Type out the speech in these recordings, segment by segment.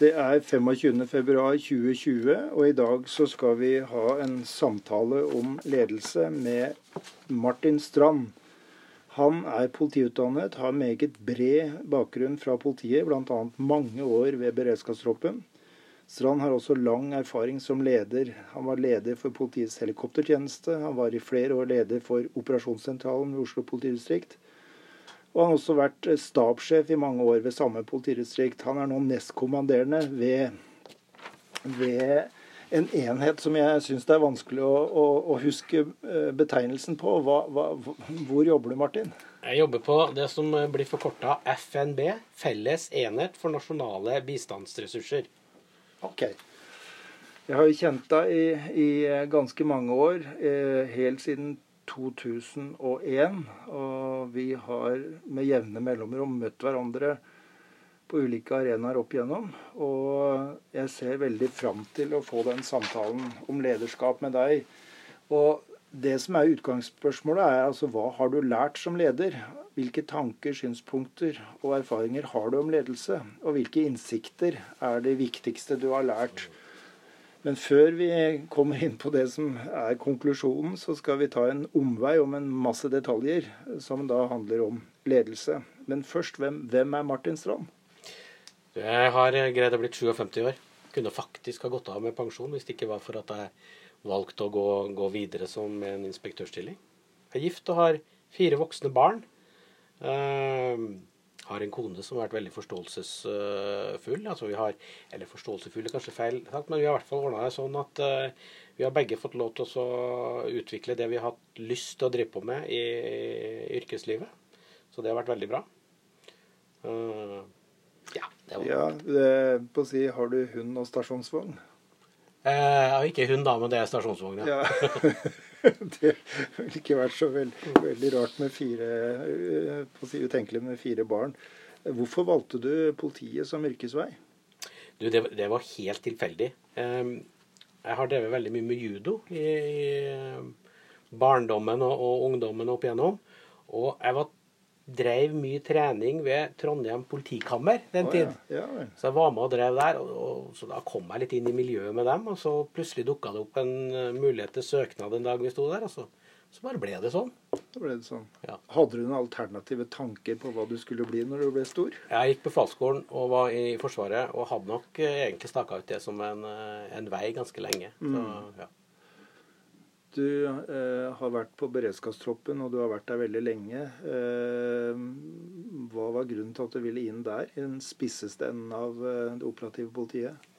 Det er 25.2.2020, og i dag så skal vi ha en samtale om ledelse med Martin Strand. Han er politiutdannet, har meget bred bakgrunn fra politiet, bl.a. mange år ved beredskapstroppen. Strand har også lang erfaring som leder. Han var leder for politiets helikoptertjeneste. Han var i flere år leder for operasjonssentralen ved Oslo politidistrikt. Og han har også vært stabssjef i mange år ved samme politidistrikt. Han er nå nestkommanderende ved, ved en enhet som jeg syns det er vanskelig å, å, å, huske eh, betegnelsen på. Hva, hva, hvor jobber du, Martin? Jeg jobber på det som blir forkorta FNB, Felles enhet for nasjonale bistandsressurser. Ok. Jeg har jo kjent deg i, i ganske mange år, eh, helt siden 2001. Og vi har med jevne mellomrom møtt hverandre på ulike arenaer opp igjennom. Og jeg ser veldig fram til å få den samtalen om lederskap med deg. Og det som er utgangsspørsmålet, er altså hva har du lært som leder? Hvilke tanker, synspunkter og erfaringer har du om ledelse? Og hvilke innsikter er det viktigste du har lært? Men før vi kommer inn på det som er konklusjonen, så skal vi ta en omvei om en masse detaljer som da handler om ledelse. Men først, hvem, hvem er Martin Strand? Jeg har greid å bli 57 år. Kunne faktisk ha gått av med pensjon hvis det ikke var for at jeg valgte å gå, gå videre som en inspektørstilling. Jeg er gift og har fire voksne barn. Uh, har en kone som har vært veldig forståelsesfull. Altså vi har, eller forståelsesfull er kanskje feil sagt, men vi har i hvert fall ordna det sånn at uh, vi har begge fått lov til å utvikle det vi har hatt lyst til å drive på med i, yrkeslivet. Så det har vært veldig bra. Uh, ja, det var ja, det, på å si, Har du hund og stasjonsvogn? Eh, ikke hund, da, men det er stasjonsvogn, ja. det ville ikke vært så veld, veldig rart med fire eh, si utenkelig med fire barn. Hvorfor valgte du politiet som yrkesvei? Du, det, det var helt tilfeldig. Jeg har drevet veldig mye med judo i, i barndommen og, og, ungdommen opp igjennom. Og jeg var drev mye trening ved Trondheim politikammer den oh, tid. Ja. Ja, så jeg var med og drev der. Og, og, så da kom jeg litt inn i miljøet med dem. Og så plutselig dukka det opp en uh, mulighet til søknad en dag vi sto der. Og så, så bare ble det sånn. Da ble det sånn. Ja. Hadde du noen alternative tanker på hva du skulle bli når du ble stor? Jeg gikk befalsskolen og var i Forsvaret, og hadde nok uh, egentlig staka ut det som en, uh, en, vei ganske lenge. Mm. Så, ja. Du eh, har vært på beredskapstroppen, og du har vært der veldig lenge. Eh, hva var grunnen til at du ville inn der, i den spisseste enden av eh, det operative politiet?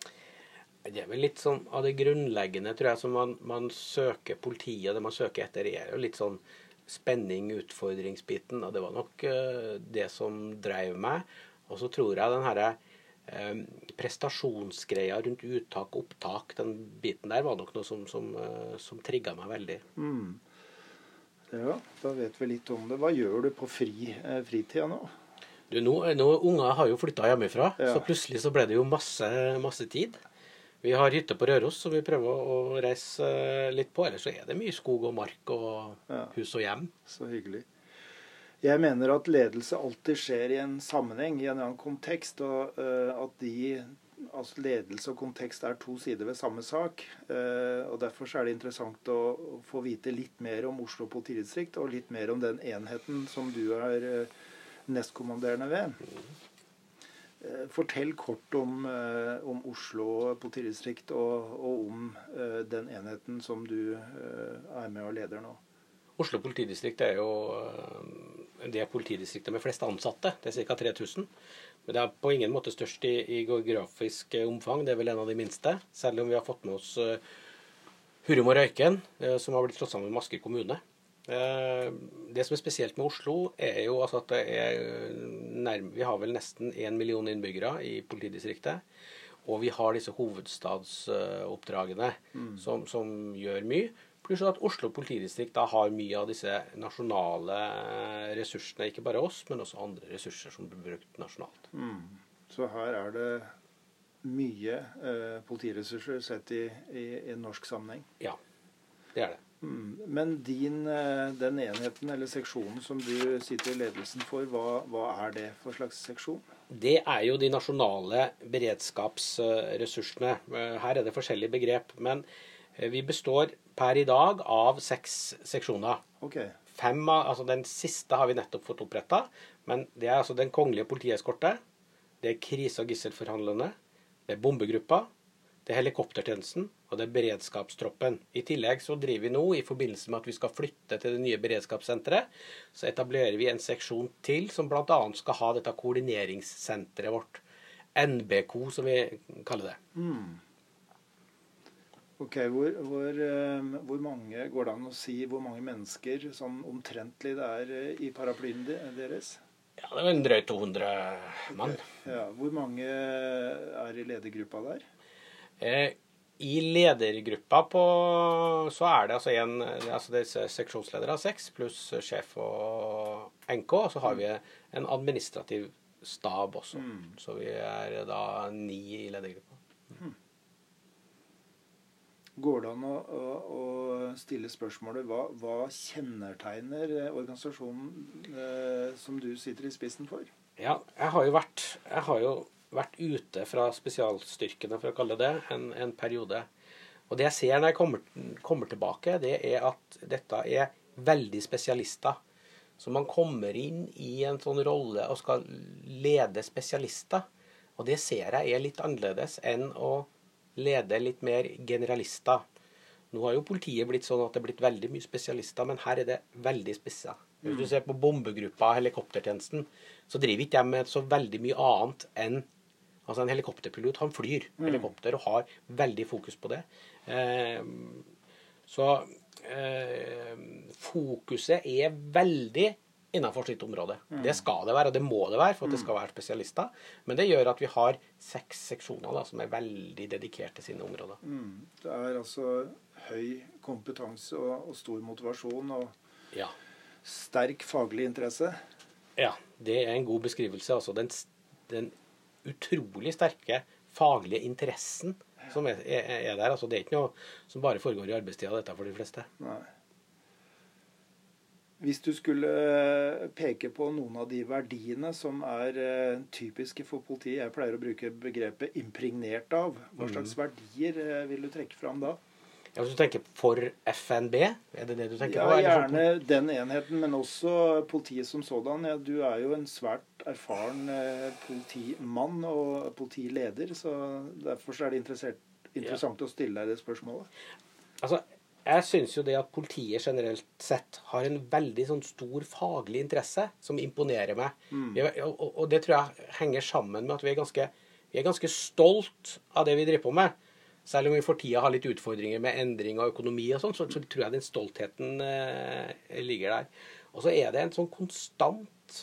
Det er vel litt sånn av det grunnleggende, tror jeg, som man, man søker politiet, det man søker etter, er jo litt sånn spenning, utfordringsbiten. Og det var nok eh, det som drev meg. Og så tror jeg den herre prestasjonsgreia rundt uttak og opptak, den biten der var nok noe som, som, eh, som trigga meg veldig. Mm. Ja, da vet vi litt om det. Hva gjør du på fri, eh, fritida nå? Du, nå, nå Unger har jo flytta hjemmefra, ja. så plutselig så ble det jo masse, masse tid. Vi har hytte på Røros som vi prøver å reise litt på. Ellers så er det mye skog og mark og ja. hus og hjem. Så hyggelig. Jeg mener at ledelse alltid skjer i en sammenheng, i en annen kontekst. Og uh, at de altså ledelse og kontekst er to sider ved samme sak. Uh, og Derfor er det interessant å, få vite litt mer om Oslo politidistrikt, og litt mer om den enheten som du er uh, nestkommanderende ved. Fortell kort om, om Oslo politidistrikt og, og om den enheten som du er med og leder nå. Oslo politidistrikt er jo det politidistriktet med flest ansatte. Det er ca. 3000. Men det er på ingen måte størst i, i, geografisk omfang. Det er vel en av de minste. Selv om vi har fått med oss uh, Hurum og Røyken, som har blitt slått sammen med Masker kommune. Det som er spesielt med Oslo, er jo altså at det er nærme, Vi har vel nesten én million innbyggere i politidistriktet. Og vi har disse hovedstadsoppdragene mm. som, som gjør mye. Pluss at Oslo politidistrikt da har mye av disse nasjonale ressursene. Ikke bare oss, men også andre ressurser som blir brukt nasjonalt. Mm. Så her er det mye eh, politiressurser sett i, i, i, norsk sammenheng? Ja, det er det. Mm. Men din, eh, den enheten eller seksjonen som du sitter i ledelsen for, hva, hva er det for slags seksjon? Det er jo de nasjonale beredskapsressursene. Eh, her er det forskjellige begrep. Men eh, vi består per i dag av seks seksjoner. Ok. Fem av, altså Den siste har vi nettopp fått oppretta. Men det er altså Den kongelige politieskorte. Det er krise- og gisselforhandlerne. Det er bombegruppa. Det er helikoptertjenesten, og det er beredskapstroppen. I tillegg så driver vi nå, i forbindelse med at vi skal flytte til det nye beredskapssenteret, så etablerer vi en seksjon til som bl.a. skal ha dette koordineringssenteret vårt. NBK, som vi kaller det. Mm. Ok, hvor, hvor, eh, hvor, mange Går det an å si hvor mange mennesker sånn omtrentlig det er eh, i paraplyen deres? Ja, Det er vel drøyt 200 mann. Okay. Ja, hvor mange er i ledergruppa der? Eh, I ledergruppa på, så er det altså en altså det er seksjonsledere av seks, pluss sjef og NK. Og så har vi en administrativ stab også. Mm. Så vi er da ni i ledergruppa. Går det an å, å, å stille spørsmålet hva, hva kjennetegner organisasjonen eh, som du sitter i spissen for? Ja, jeg har jo vært har jo vært ute fra spesialstyrkene, for å kalle det en, en periode. Og det jeg ser når jeg kommer, kommer, tilbake, det er at dette er veldig spesialister. Så man kommer inn i en sånn rolle og skal lede spesialister. Og det ser jeg er litt annerledes enn å lede litt mer generalister. Nå har jo politiet blitt sånn at det er blitt veldig mye spesialister, men her er det veldig spissa. Hvis du ser på bombegruppa, helikoptertjenesten, så driver ikke de med så veldig mye annet enn Altså En helikopterpilot han flyr mm. helikopter og har veldig fokus på det. Eh, så eh, fokuset er veldig innenfor sitt område. Mm. Det skal det være, og det må det være for at det mm. skal være spesialister. Men det gjør at vi har seks seksjoner da, som er veldig dedikert til sine områder. Mm. Det er altså høy kompetanse og, og stor motivasjon og ja. sterk faglig interesse. Ja, det er en god beskrivelse. Altså den, den utrolig sterke faglige interessen som er, er, er, der. Altså, det er ikke noe som bare foregår i arbeidstida, dette for de fleste. Nei. Hvis du skulle eh, peke på noen av de verdiene som er uh, typiske for politiet Jeg pleier å bruke begrepet 'impregnert av'. Hva mm. slags mm. verdier uh, vil du trekke fram da? Ja, du tenker for FNB, er det det du tenker ja, på? Ja, gjerne den enheten, men også politiet som sådan. Ja, du er jo en svært erfaren eh, politimann og politileder, så derfor er det interessant ja. å stille deg det spørsmålet. Altså, jeg syns jo det at politiet generelt sett har en veldig sånn stor faglig interesse som imponerer meg. Mm. Og, og, det tror jeg henger sammen med at vi er ganske, vi er ganske stolt av det vi driver på med. Selv om vi for tida har litt utfordringer med endring av økonomi og sånn, så, så, tror jeg den stoltheten eh, ligger der. Og så er det en sånn konstant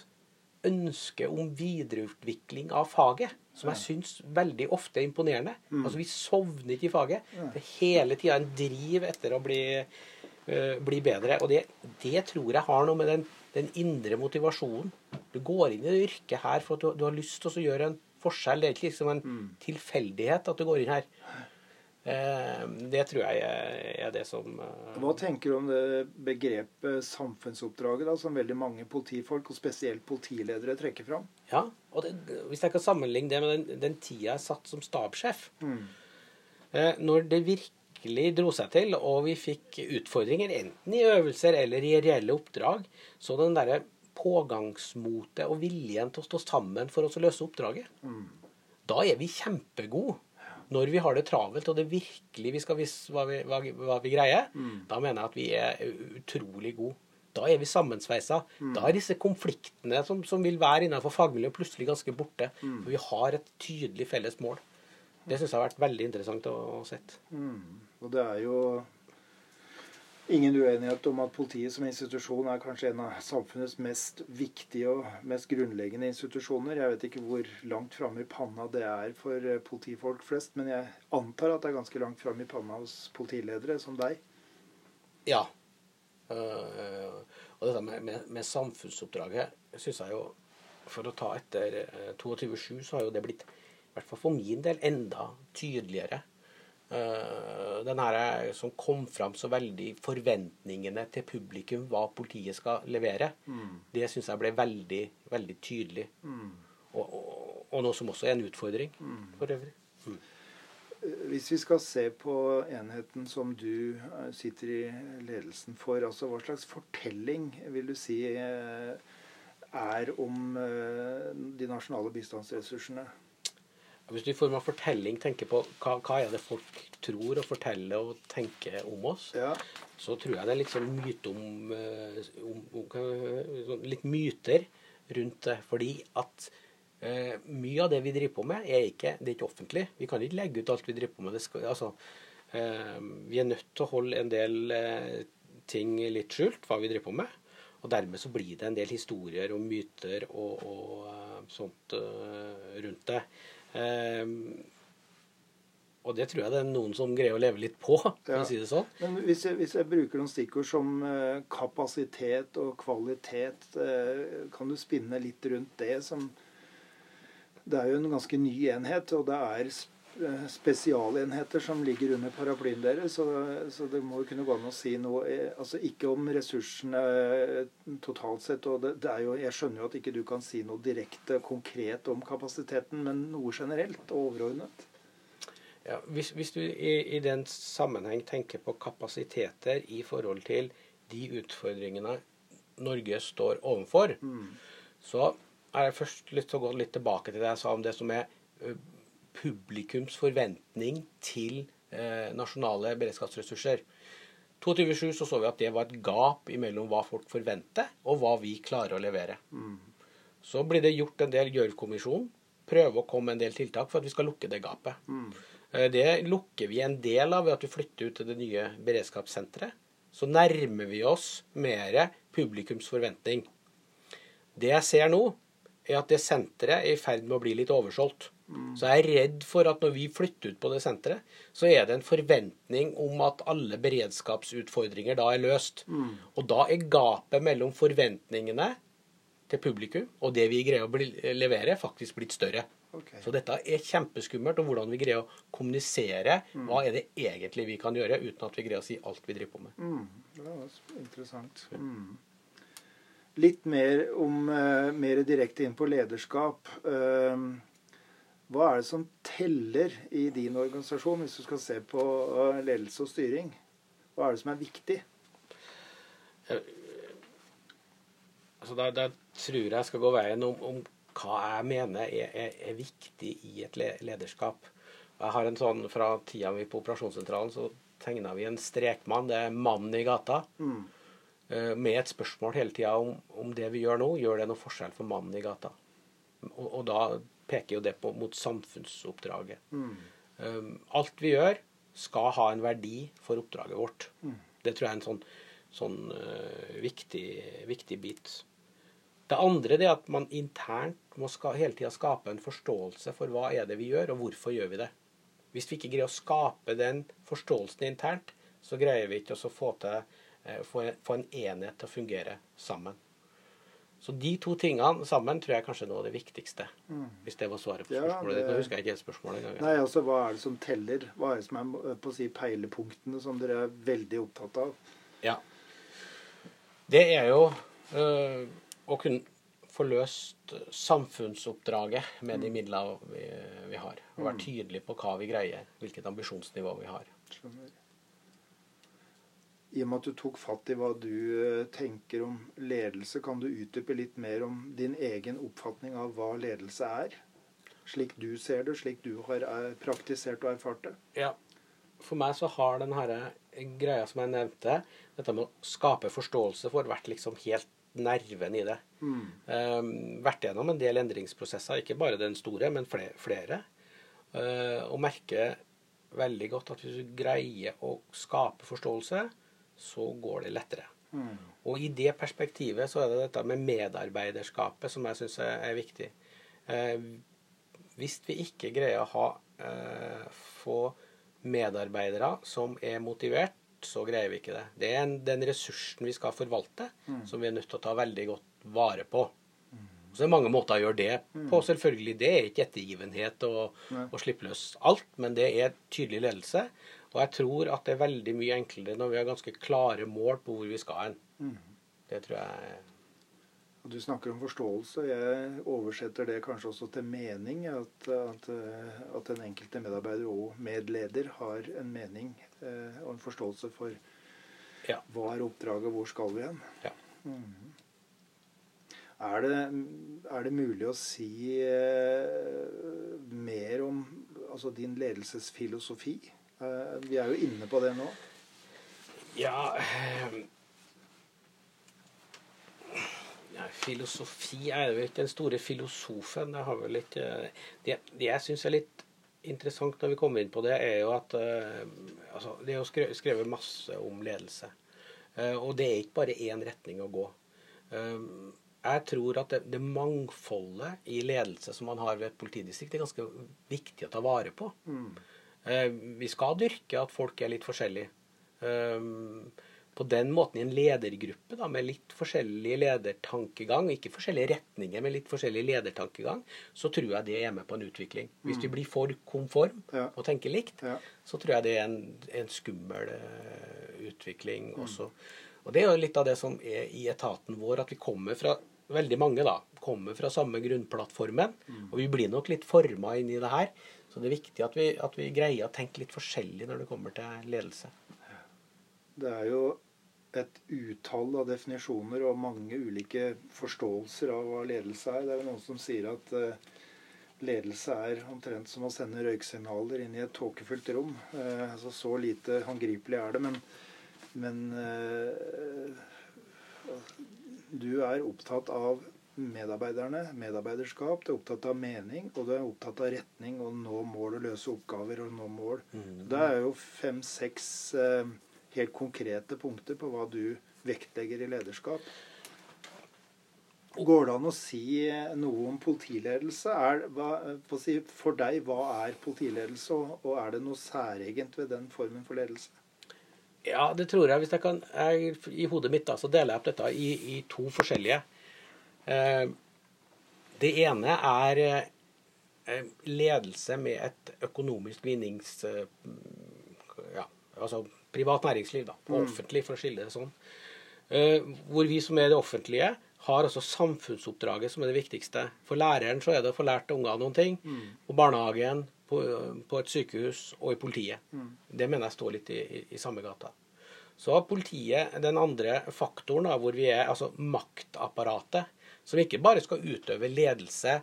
ønske om videreutvikling av faget, som jeg syns veldig ofte er imponerende. Mm. Altså Vi sovner ikke i faget. Det er hele tida en driv etter å bli, uh, bli bedre. Og det, det, tror jeg har noe med den, den, indre motivasjonen. Du går inn i det yrket her for at du, du har lyst til å gjøre en forskjell. Det er ikke liksom en mm. tilfeldighet at du går inn her. Eh, det tror jeg er det som eh, Hva tenker du om det begrepet samfunnsoppdraget, da, som veldig mange politifolk, og spesielt politiledere, trekker fram? Ja, og det, Hvis jeg kan sammenligne det med den, den tida jeg satt som stabssjef mm. Når det virkelig dro seg til, og vi fikk utfordringer, enten i øvelser eller i reelle oppdrag, så den derre pågangsmotet og viljen til å stå sammen for oss å løse oppdraget, mm. da er vi kjempegode når vi har det travelt, og det virkelig vi skal vise hva vi, hva, hva vi greier, mm. da mener jeg at vi er utrolig gode. Da er vi sammensveisa. Mm. Da er disse konfliktene som, som vil være innenfor fagmiljøet, plutselig ganske borte. Mm. For vi har et tydelig felles mål. Det syns jeg har vært veldig interessant å, å se. Mm. Og det er jo ingen uenighet om at politiet som institusjon er kanskje en av samfunnets mest viktige og mest grunnleggende institusjoner. Jeg vet ikke hvor langt framme i panna det er for eh, politifolk flest, men jeg antar at det er ganske langt framme i panna hos politiledere som deg. Ja. Uh, og dette med, med, med samfunnsoppdraget syns jeg jo For å ta etter 22.7, eh, så har jo det blitt, i hvert fall for min del, enda tydeligere. Uh, den her som kom fram så veldig Forventningene til publikum, hva politiet skal levere, mm. det syns jeg ble veldig, veldig tydelig. Mm. Og, og, og, noe som også er en utfordring mm. for øvrig. Mm. Hvis vi skal se på enheten som du eh, sitter i ledelsen for, altså hva slags fortelling vil du si eh, er om de nasjonale bistandsressursene? Hvis du i form av fortelling tenker på hva, hva, er det folk tror og forteller og tenker om oss, ja. så tror jeg det er litt sånn myte om, eh, om, om, sånn Litt myter rundt det. Fordi at eh, mye av det vi driver på med, er ikke, det er ikke offentlig. Vi kan ikke legge ut alt vi driver på med. Skal, altså, eh, vi er nødt til å holde en del eh, ting litt skjult, hva vi driver på med. Og dermed så blir det en del historier og myter og, og uh, sånt uh, rundt det. Um, og det tror jeg det er noen som greier å leve litt på, for ja. å si det sånn. Men hvis jeg, hvis jeg bruker noen stikkord som uh, kapasitet og kvalitet, uh, kan du spinne litt rundt det som Det er jo en ganske ny enhet, og det er Eh, spesialenheter som ligger under paraplyen deres. Så, så, det må jo kunne gå an å si noe eh, altså Ikke om ressursene eh, totalt sett. og det, det, er jo, Jeg skjønner jo at ikke du kan si noe direkte konkret om kapasiteten, men noe generelt og overordnet. Ja, hvis, hvis, du i, i, den sammenheng tenker på kapasiteter i forhold til de utfordringene Norge står overfor, mm. så er jeg først lyst til å gå litt tilbake til det jeg sa om det som er publikums forventning til eh, nasjonale beredskapsressurser. 22.7 så, så vi at det var et gap mellom hva folk forventer, og hva vi klarer å levere. Mm. Så blir det gjort en del Gjørv-kommisjonen. Prøve å komme med en del tiltak for at vi skal lukke det gapet. Mm. Det lukker vi en del av ved at vi flytter ut til det nye beredskapssenteret. Så nærmer vi oss mer publikums forventning. Det jeg ser nå, er at det senteret er i ferd med å bli litt oversolgt. Så jeg er redd for at når vi flytter ut på det senteret, så er det en forventning om at alle beredskapsutfordringer da er løst. Mm. Og da er gapet mellom forventningene til publikum og det vi greier å levere, faktisk blitt større. Okay. Så dette er kjempeskummelt, og hvordan vi greier å kommunisere mm. hva er det egentlig vi kan gjøre, uten at vi greier å si alt vi driver på med. Mm. Det var interessant. Mm. Litt mer om uh, mer direkte inn på lederskap. Uh, hva er det som teller i din organisasjon, hvis du skal se på øh, ledelse og styring? Hva er det som er viktig? Altså, da, da, tror jeg skal gå veien om, om hva jeg mener er, er, er, viktig i et lederskap. Jeg har en sånn, Fra tida vi på operasjonssentralen så tegna vi en strekmann. Det er mannen i gata. Mm. Øh, med et spørsmål hele tida om, om det vi gjør nå, gjør det noe forskjell for mannen i gata. Og, og da peker jo det på, mot samfunnsoppdraget. Mm. Um, alt vi gjør, skal ha en verdi for oppdraget vårt. Mm. Det tror jeg er en sånn, sånn uh, viktig, viktig, bit. Det andre er at man internt må ska, hele tida skape en forståelse for hva er det vi gjør, og hvorfor gjør vi det. Hvis vi ikke greier å skape den forståelsen internt, så greier vi ikke å få, til, uh, få, få en enhet til å fungere sammen. Så de to tingene sammen tror jeg kanskje er noe av det viktigste. Mm. Hvis det var svaret på spørsmålet ja, det... Nå husker jeg ikke helt spørsmålet engang. Nei, altså Hva er det som teller? Hva er det som er på å si peilepunktene som dere er veldig opptatt av? Ja. Det er jo øh, å kunne få løst samfunnsoppdraget med de mm. midlene vi, vi har. Og være mm. tydelig på hva vi greier, hvilket ambisjonsnivå vi har. Skjønner. I og med at du tok fatt i hva du eh, tenker om ledelse, kan du utdype litt mer om din egen oppfatning av hva ledelse er? Slik du ser det, slik du har eh, praktisert og erfart det? Ja. For meg så har den her greia som jeg nevnte, dette med å skape forståelse for, vært liksom helt nerven i det. Mm. Um, vært gjennom en del endringsprosesser, ikke bare den store, men flere. Uh, og merker veldig godt at hvis du greier å skape forståelse, så går det lettere. Mm. Og i det perspektivet så er det dette med medarbeiderskapet som jeg syns er, viktig. Eh, hvis vi ikke greier å ha eh, få medarbeidere som er motivert, så greier vi ikke det. Det er en, den ressursen vi skal forvalte, mm. som vi er nødt til å ta veldig godt vare på. Mm. Så det er mange måter å gjøre det på. selvfølgelig. Det er ikke ettergivenhet og, å slippe løs alt, men det er tydelig ledelse. Og jeg tror at det er veldig mye enklere når vi har ganske klare mål på hvor vi skal hen. Det tror jeg Du snakker om forståelse. Jeg oversetter det kanskje også til mening. At, at, at den enkelte medarbeider og medleder har en mening eh, og en forståelse for Ja. hva er oppdraget, hvor skal vi hen. Ja. Er det, er det mulig å si eh, mer om altså din ledelsesfilosofi? Eh, vi er jo inne på det nå. Ja eh, ja, Filosofi er jo ikke den store filosofen. Det, har vel ikke Det, det jeg syns er litt interessant når vi kommer inn på det, er jo at eh, altså, Det er jo skrevet, masse om ledelse. Og det er ikke bare én retning å gå. Jeg tror at det, det mangfoldet i ledelse som man har ved et politidistrikt, er ganske viktig å ta vare på. Eh, vi skal dyrke at folk er litt forskjellige. Um, på den måten i en ledergruppe da, med litt forskjellig ledertankegang, ikke forskjellige retninger, men litt forskjellig ledertankegang, så tror jeg det er med på en utvikling. Hvis vi blir for konform og tenker likt, så tror jeg det er en, en skummel eh, utvikling også. Og det er jo litt av det som er i etaten vår, at vi kommer fra veldig mange da, kommer fra samme grunnplattformen, og vi blir nok litt forma inn i det her. Så det er viktig at vi, at vi greier å tenke litt forskjellig når det kommer til ledelse. Det er jo et utall av definisjoner og mange ulike forståelser av hva ledelse er. Det er jo noen som sier at eh, ledelse er omtrent som å sende røyksignaler inn i et tåkefullt rom. Eh, altså Så lite håndgripelig er det. Men, men eh, du er opptatt av medarbeiderne, medarbeiderskap, du er opptatt av mening, og du er opptatt av retning og nå mål og løse oppgaver og nå mål. Det er jo fem-seks eh, helt konkrete punkter på hva du vektlegger i lederskap. Går det an å si noe om politiledelse? Er, hva, si, for deg, hva er politiledelse, og, og er det noe særegent ved den formen for ledelse? Ja, det tror jeg. Hvis jeg kan jeg, I hodet mitt da, så deler jeg opp dette i, i to forskjellige. Eh, det ene er eh, ledelse med et økonomisk vinnings... Eh, ja, altså privat næringsliv, da. Offentlig, for å skille det sånn. Hvor vi som er det offentlige, har også samfunnsoppdraget som er det viktigste. For læreren så er det å få lært ungene noen ting. På barnehagen, på, på et sykehus og i politiet. Det mener jeg står litt i, i, i samme gata. Så har politiet den andre faktoren, da, hvor vi er altså maktapparatet, som ikke bare skal utøve ledelse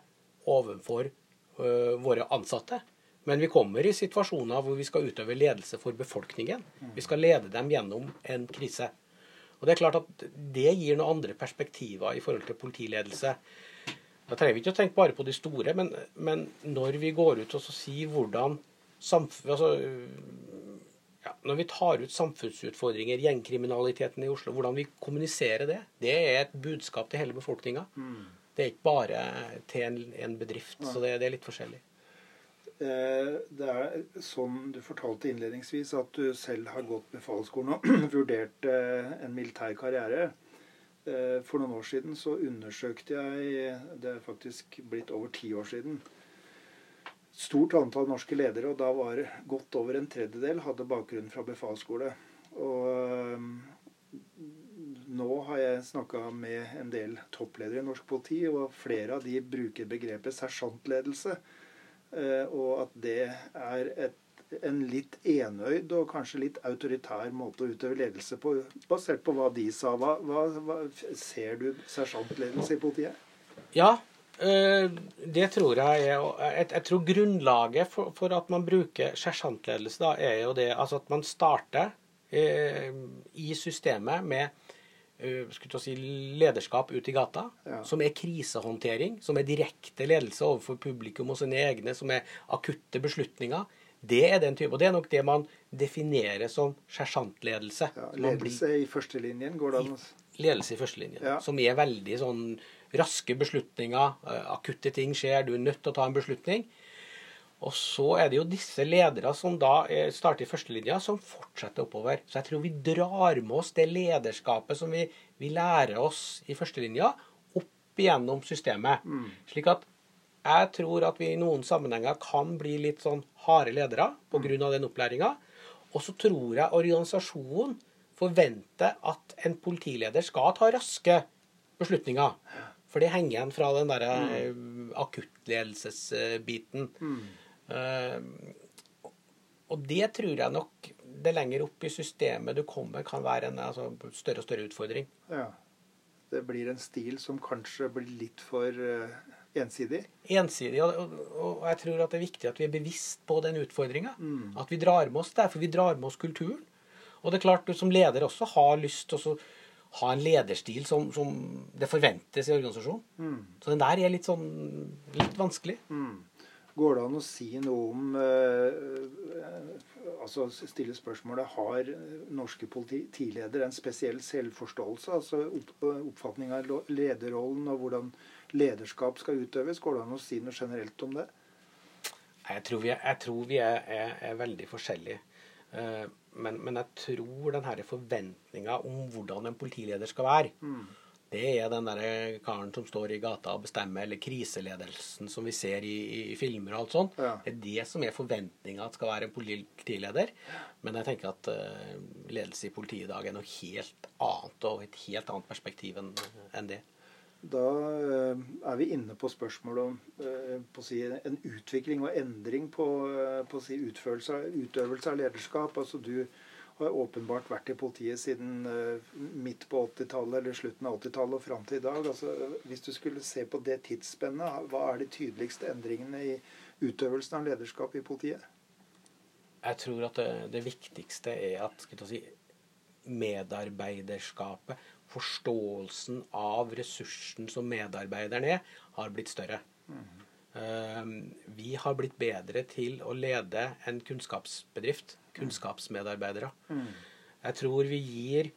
overfor uh, våre ansatte, men vi kommer i situasjoner hvor vi skal utøve ledelse for befolkningen. Vi skal lede dem gjennom en krise. Og Det er klart at det gir noen andre perspektiver i forhold til politiledelse. Da trenger vi ikke å tenke bare på de store, men, men når vi går ut og sier hvordan samfunn, altså, ja, Når vi tar ut samfunnsutfordringer, gjengkriminaliteten i Oslo, hvordan vi kommuniserer det, det er et budskap til hele befolkninga. Det er ikke bare til en, en bedrift. Så det, det er litt forskjellig. Eh, Det er sånn du fortalte innledningsvis, at du selv har gått befalsskolen og vurdert eh, en militær karriere. Eh, For noen år siden så undersøkte jeg, det er faktisk blitt over ti år siden, stort antall norske ledere, og da var godt over en tredjedel hadde bakgrunn fra befalsskole. Og eh, nå har jeg snakka med en del toppledere i norsk politi, og flere av de bruker begrepet sersjantledelse. Eh, og at det er et, en litt enøyd og kanskje litt autoritær måte å utøve ledelse på, basert på hva de sa. Hva, hva, hva Ser du sersjantledelse i politiet? Ja, det tror jeg er Jeg, jeg tror grunnlaget for, for at man bruker sersjantledelse, da, er jo det altså at man starter eh, i systemet med eh, skulle si, lederskap ut i gata, Ja. som er krisehåndtering, som er direkte ledelse overfor publikum og sine egne, som er akutte beslutninger. Det er den type, og det er nok det man definerer som sersjantledelse. Ja, ledelse blir- i førstelinjen, går det an å ledelse i førstelinjen, Ja. som er veldig sånn raske beslutninger. eh, Akutte ting skjer, du er nødt til å ta en beslutning. Og så er det jo disse ledere som da eh, starter i førstelinja, som fortsetter oppover. Så jeg tror vi drar med oss det lederskapet som vi, vi lærer oss i førstelinja, opp igjennom systemet. Slik at jeg tror at vi i noen sammenhenger kan bli litt sånn harde ledere pga. den opplæringa. Og så tror jeg organisasjonen forventer at en politileder skal ta raske beslutninger. For det henger igjen fra den derre mm. akuttledelsesbiten. Mm. Uh, og det tror jeg nok det lenger opp i systemet du kommer, kan være en altså, større og større utfordring. Ja. Det blir en stil som kanskje blir litt for uh, ensidig? Ensidig. Og, og, jeg tror at det er viktig at vi er bevisst på den utfordringa. Mm. At vi drar med oss det, for vi drar med oss kulturen. Og det er klart du som leder også har lyst til å ha en lederstil som, som, det forventes i organisasjonen. Mm. Så den der er litt sånn litt vanskelig. Mm. Går det an å si noe om eh, altså Stille spørsmålet Har norske politiledere en spesiell selvforståelse? Altså oppfatning av lederrollen og hvordan lederskap skal utøves? Går det an å si noe generelt om det? Jeg tror vi er, jeg tror vi er, er, er veldig forskjellige. Uh, men, men, jeg tror den forventninga om hvordan en politileder skal være, mm det er den der karen som står i gata og bestemmer, eller kriseledelsen som vi ser i, i filmer og alt sånt. Ja. Det er det som er forventninga at skal være en politileder. Men jeg tenker at uh, ledelse i politiet i dag er noe helt annet og et helt annet perspektiv enn en det. Da uh, er vi inne på spørsmålet om uh, på si, en utvikling og endring på, på å si, utøvelse, av lederskap. Altså du har åpenbart vært i politiet siden midt på 80-tallet eller slutten av 80-tallet og fram til i dag. Altså, hvis du skulle se på det tidsspennet, hva er de tydeligste endringene i utøvelsen av lederskap i politiet? Jeg tror at det, det viktigste er at si, medarbeiderskapet, forståelsen av ressursen som medarbeideren er, har blitt større. Mm. Vi har blitt bedre til å lede en kunnskapsbedrift kunnskapsmedarbeidere. Mm. Jeg tror vi gir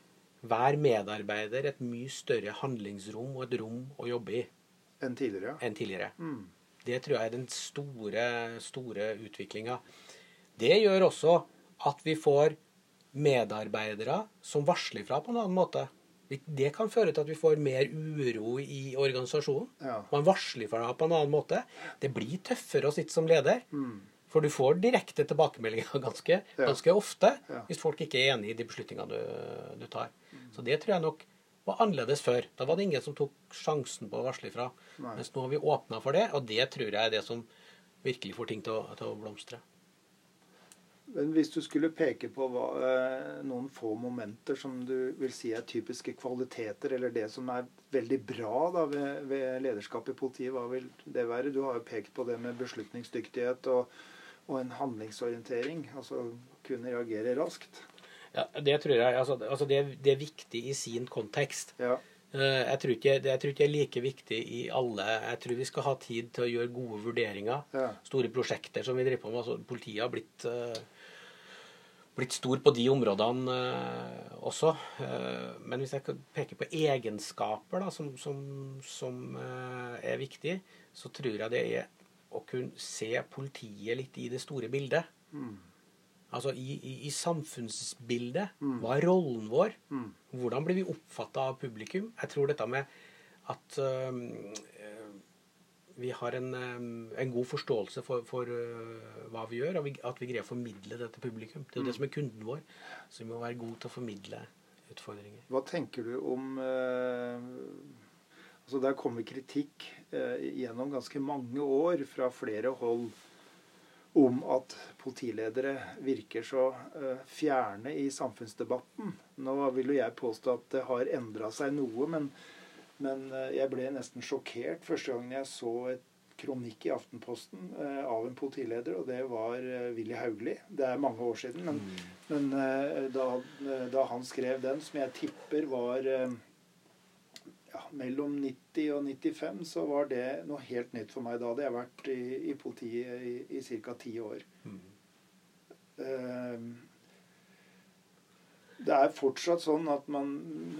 hver medarbeider et mye større handlingsrom og et rom å jobbe i. Enn tidligere. Enn tidligere. Mm. Det tror jeg er den store, store utviklinga. Det gjør også at vi får medarbeidere som varsler fra på en annen måte. Det kan føre til at vi får mer uro i organisasjonen. Ja. Man varsler for deg på en annen måte. Det blir tøffere å sitte som leder. Mm. For du får direkte tilbakemeldinger ganske, ganske ofte ja. hvis folk ikke er enig i de beslutningene du, du tar. Mm. Så det tror jeg nok var annerledes før. Da var det ingen som tok sjansen på å varsle ifra. Nei. Mens nå har vi åpna for det, og det tror jeg er det som virkelig får ting til å, til å blomstre. Men hvis du skulle peke på hva, eh, noen få momenter som du vil si er typiske kvaliteter, eller det som er veldig bra da, ved, ved lederskap i politiet, hva vil det være? Du har jo pekt på det med beslutningsdyktighet og og en handlingsorientering. Altså kunne reagere raskt. Ja, Det tror jeg altså, altså det, det, er viktig i sin kontekst. Ja. Eh, jeg tror, ikke, jeg tror ikke det er like viktig i alle. Jeg tror vi skal ha tid til å gjøre gode vurderinger. Ja. Store prosjekter som vi driver på med. Altså, politiet har blitt, uh, blitt stor på de områdene uh, også. Uh, men hvis jeg kan peke på egenskaper da, som, som, som er viktig, så tror jeg det er å kunne se politiet litt i det store bildet. Mm. Altså i, i, i samfunnsbildet. Mm. Hva er rollen vår? Mm. Hvordan blir vi oppfatta av publikum? Jeg tror dette med at vi har en, en, god forståelse for, for uh, hva vi gjør, og vi, at vi greier å formidle det til publikum. Det er jo det mm. som er kunden vår. Så vi må være gode til å formidle utfordringer. Hva tenker du om uh Altså Der kommer kritikk eh, gjennom ganske mange år fra flere hold om at politiledere virker så eh, fjerne i samfunnsdebatten. Nå vil jo jeg påstå at det har endra seg noe, men, men eh, jeg ble nesten sjokkert første gangen jeg så et kronikk i Aftenposten eh, av en politileder, og det var eh, Willy Haugli. Det er mange år siden, men, mm. men da, da, han skrev den, som jeg tipper var ja, mellom 90 og 95 så var det noe helt nytt for meg. Da hadde jeg vært i, i politiet i, i ca. ti år. Mm. Uh, det er fortsatt sånn at man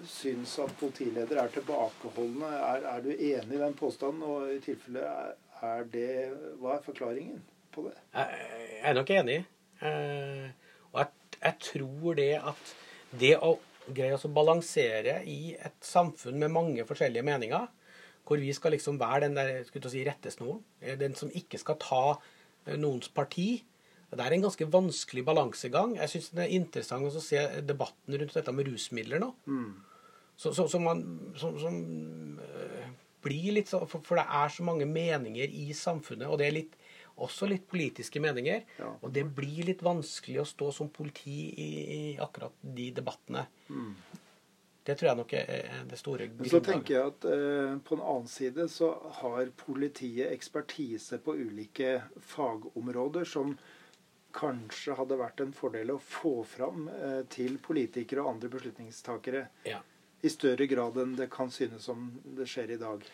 syns at politiledere er tilbakeholdne. Er, er, du enig i den påstanden? Og i tilfelle er, det Hva er forklaringen på det? Jeg er nok enig. Uh, og jeg, jeg tror det at det å greie å balansere i et samfunn med mange forskjellige meninger, Hvor vi skal liksom være den der si, rettesnoren. Den som ikke skal ta noens parti. Det er en ganske vanskelig balansegang. Jeg syns det er interessant å se debatten rundt dette med rusmidler nå. Mm. Så, så, så man, som, som uh, blir litt så, for, for, det er så mange meninger i samfunnet, og det er litt, også litt politiske meninger. Ja. Og det blir litt vanskelig å stå som politi i, i akkurat de debattene. Mm. Det tror jeg nok er det store grunnlaget. Så tenker jeg at eh, på en annen side så har politiet ekspertise på ulike fagområder som kanskje hadde vært en fordel å få fram eh, til politikere og andre beslutningstakere. Ja. I større grad enn det kan synes som det skjer i dag.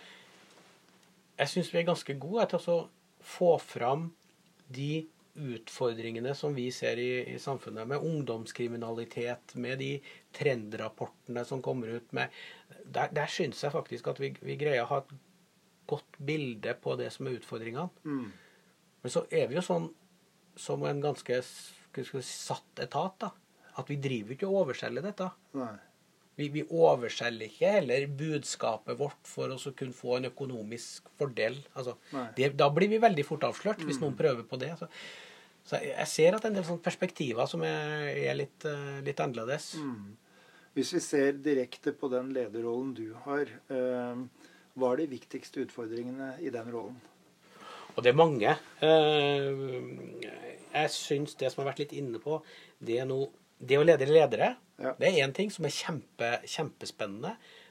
Jeg syns vi er ganske gode til å få fram de utfordringene som vi ser i, i, samfunnet, med ungdomskriminalitet, med de trendrapportene som kommer ut med Der, der syns jeg faktisk at vi, vi, greier å ha et godt bilde på det som er utfordringene. Mm. Men så er vi jo sånn som en ganske si, satt etat, da. At vi driver ikke og overselger dette. Nei. Vi, vi overselger ikke heller budskapet vårt for å kunne få en økonomisk fordel. Altså, det, da blir vi veldig fort avslørt, hvis mm. noen prøver på det. Så, Så jeg ser at det er en del perspektiver som er, er litt, uh, litt, annerledes. Mm. Hvis vi ser direkte på den lederrollen du har, uh, hva er de viktigste utfordringene i den rollen? Og det er mange. Uh, jeg syns det som har vært litt inne på, det er noe Det å lede ledere, ja. det er én ting som er kjempe, kjempespennende.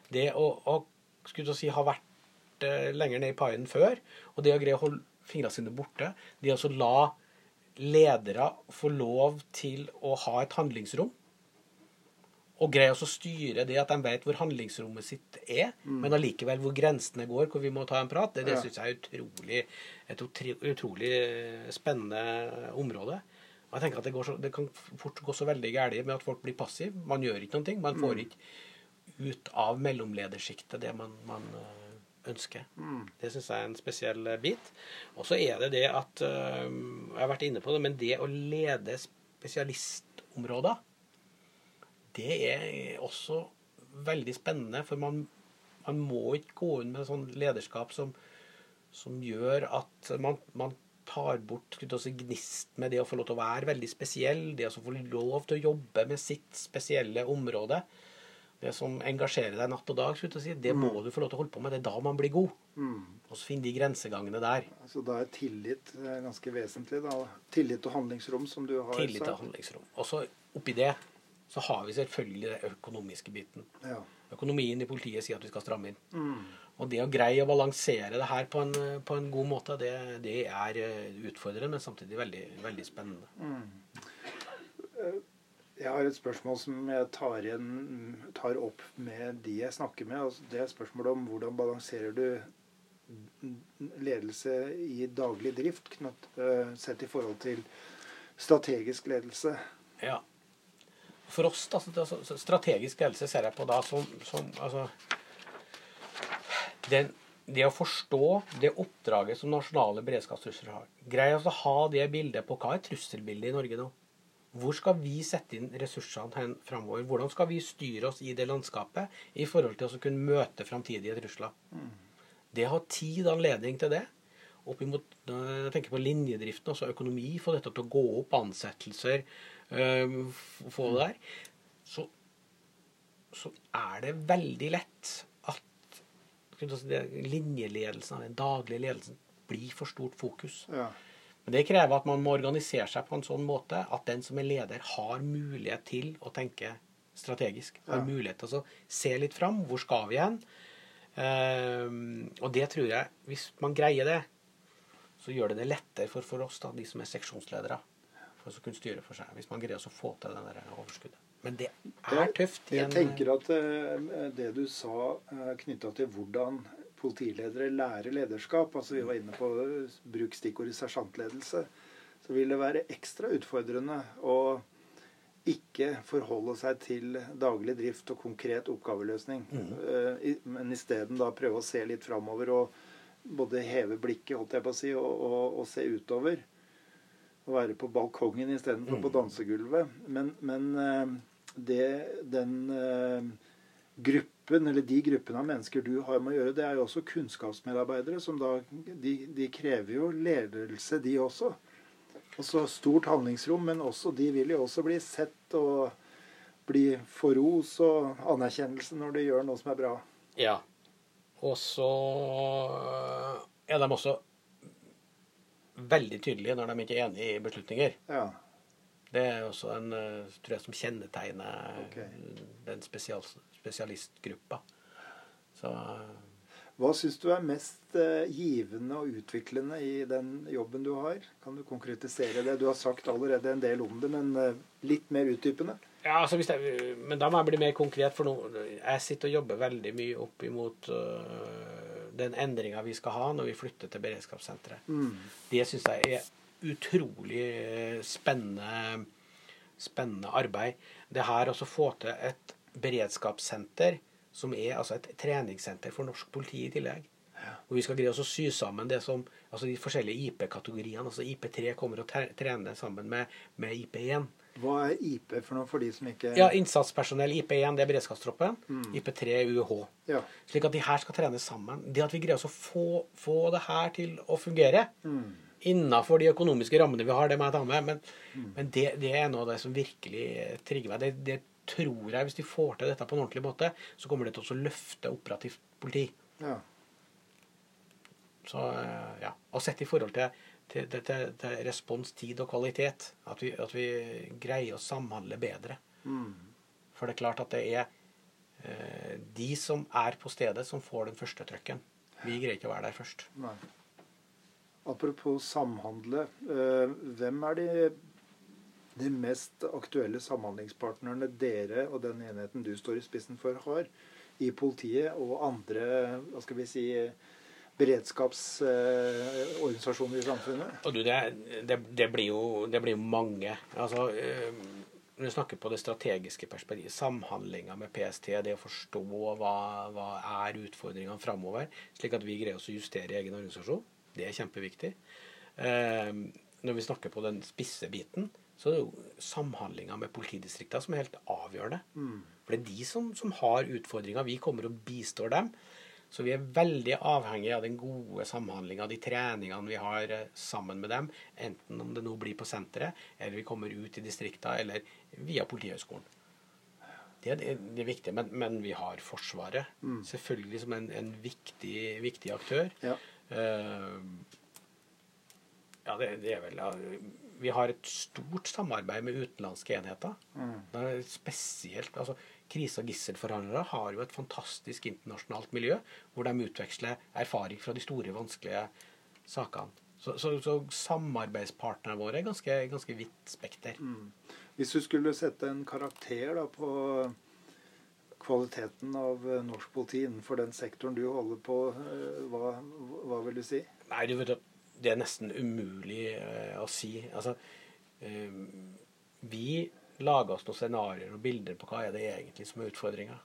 Det å, å skulle si, ha vært lenger ned i paien før, og det å greie å holde fingrene sine borte, det å la ledere få lov til å ha et handlingsrom. Og greier å styre det at de vet hvor handlingsrommet sitt er, mm. men allikevel hvor grensene går, hvor vi må ta en prat. Det, det syns jeg er utrolig, et utrolig spennende område. Og jeg tenker at det, så, det, kan fort gå så veldig galt med at folk blir passive. Man gjør ikke noe. Man får mm. ikke ut av mellomledersjiktet det man, man ønsker. Mm. Det syns jeg er en spesiell eh, bit. Og så er det det at Jeg har vært inne på det, men det å lede spesialistområder, det er også veldig spennende. For man, man må ikke gå inn med sånn lederskap som, som gjør at man, man tar bort gnist med det å få lov til å være veldig spesiell, det å få lov til å jobbe med sitt spesielle område det som engasjerer deg natt og dag, si, det må mm. du få lov til å holde på med. Det er da man blir god. Mm. Og så finne de grensegangene der. Så da er tillit eh, ganske vesentlig? da. Tillit og handlingsrom, som du har tillit sagt. og handlingsrom. Og så oppi det så har vi selvfølgelig den økonomiske biten. Ja. Økonomien i politiet sier at vi skal stramme inn. Mm. Og det å greie å balansere det her på en, på en god måte, det, det, er eh, utfordrende, men samtidig veldig, veldig spennende. Mm. Jeg har et spørsmål som jeg tar, igjen, tar opp med de jeg snakker med. Altså, det er spørsmålet om hvordan balanserer du ledelse i daglig drift uh, sett i forhold til strategisk ledelse. Ja. For oss, da, altså, strategisk ledelse ser jeg på da som, som altså, den, det å forstå det oppdraget som nasjonale beredskapstrusler har. Greie å ha det bildet på hva er trusselbildet i Norge nå. Hvor skal vi sette inn ressursene framover? Hvordan skal vi styre oss i det landskapet i forhold til å kunne møte framtidige trusler? Mm. Det å ha tid anledning til det, oppimot jeg tenker på linjedriften, altså økonomi, få dette til å gå opp, ansettelser, få det der, så, så, er det veldig lett at linjeledelsen, den daglige ledelsen, blir for stort fokus. Ja. Men det krever at man må organisere seg på en sånn måte at den som er leder, har mulighet til å tenke strategisk. Har ja. mulighet til å se litt fram. Hvor skal vi hen? Um, og det tror jeg, hvis man greier det, så gjør det det lettere for, for oss, da, de som er seksjonsledere, for å kunne styre for seg. Hvis man greier å få til det overskuddet. Men det er tøft. Jeg, jeg tenker at uh, det du sa eh, knytta til hvordan politiledere lærer lederskap, altså vi var inne på bruk stikkordet sersjantledelse, så vil det være ekstra utfordrende å ikke forholde seg til daglig drift og konkret oppgaveløsning, mm. men isteden prøve å se litt framover og både heve blikket, holdt jeg på å si, og, og, og se utover. Og være på balkongen istedenfor mm. på dansegulvet. Men, men eh, det, den eh, gruppen eller de gruppene av mennesker du har med å gjøre, det er jo også kunnskapsmedarbeidere. som da, De, de krever jo ledelse, de også. Altså stort handlingsrom, men også de vil jo også bli sett og bli få ros og anerkjennelse når de gjør noe som er bra. Ja. Og så er de også veldig tydelige når de ikke er enig i beslutninger. Ja. Det er også en eh, tror jeg, som kjennetegner okay. den spesial, spesialistgruppa. Så Hva syns du er mest eh, givende og utviklende i den jobben du har? Kan du konkretisere det? Du har sagt allerede en del om det, men eh, litt mer utdypende? Ja, altså hvis jeg, men da må jeg bli mer konkret, for nå jeg sitter og jobber veldig mye opp imot øh, den endringa vi skal ha når vi flytter til beredskapssenteret. Mm. Det syns jeg er utrolig øh, spennende, spennende arbeid. Det her også få til et beredskapssenter som er altså et treningssenter for norsk politi i tillegg. Og vi skal greie oss å sy sammen det som, altså de forskjellige IP-kategoriene. altså IP3 kommer og tre- trener sammen med, med IP1. Hva er IP for noe for de som ikke Ja, innsatspersonell. IP1 det er beredskapstroppen. Mm. IP3 er UH. Ja. Slik at de her skal trenes sammen. Det at vi greier oss å få, få det her til å fungere Mm. innenfor de økonomiske rammene vi har, det må jeg ta med. Men, Mm. men det, det er noe av det som virkelig trigger meg. Det, det tror jeg, hvis de får til dette på en ordentlig måte, så kommer det til å løfte operativt politi. ja. Så, eh, ja. Og sett i forhold til, til, til, til, responstid og kvalitet, at vi, at vi greier å samhandle bedre. Mm. For det er klart at det er eh, de som er på stedet, som får den første trøkken. Vi greier ikke å være der først. Nei. Apropos samhandle. eh, hvem er de, de mest aktuelle samhandlingspartnerne dere og den enheten du står i spissen for, har i politiet og andre hva skal vi si, beredskapsorganisasjoner i samfunnet? Og du, det, det, det, blir jo, det blir jo mange. Altså, eh, når du snakker på det strategiske perspektivet, samhandlinga med PST, det å forstå hva, hva er utfordringene framover, slik at vi greier oss å justere egen organisasjon, det er kjempeviktig. Eh, når vi snakker på den spisse biten, så er det jo samhandlinga med politidistrikta som er helt avgjørende. Mm. For det er de som, som har utfordringer. Vi kommer og bistår dem. Så vi er veldig avhengig av den gode samhandlinga, de treningene vi har eh, sammen med dem. Enten om det nå blir på senteret, eller vi kommer ut i distrikta, eller via Politihøgskolen. Det er det, det er viktig. Men, men vi har Forsvaret Mm. selvfølgelig som en, en viktig, viktig aktør. Ja. uh, ja, det, det er vel Vi har et stort samarbeid med utenlandske enheter. Mm. Det er spesielt, altså Krise- og gisselforhandlere har jo et fantastisk internasjonalt miljø, hvor de utveksler erfaring fra de store, vanskelige sakene. Så, så, så samarbeidspartnerne våre er ganske, ganske vidt spekter. Mm. Hvis du skulle sette en karakter da, på kvaliteten av eh, norsk politi innenfor den sektoren du holder på, eh, hva, hva vil du si? Nei, du vet det er nesten umulig eh, å si. Altså, vi lager oss noen scenarioer og bilder på hva er det egentlig som er utfordringa.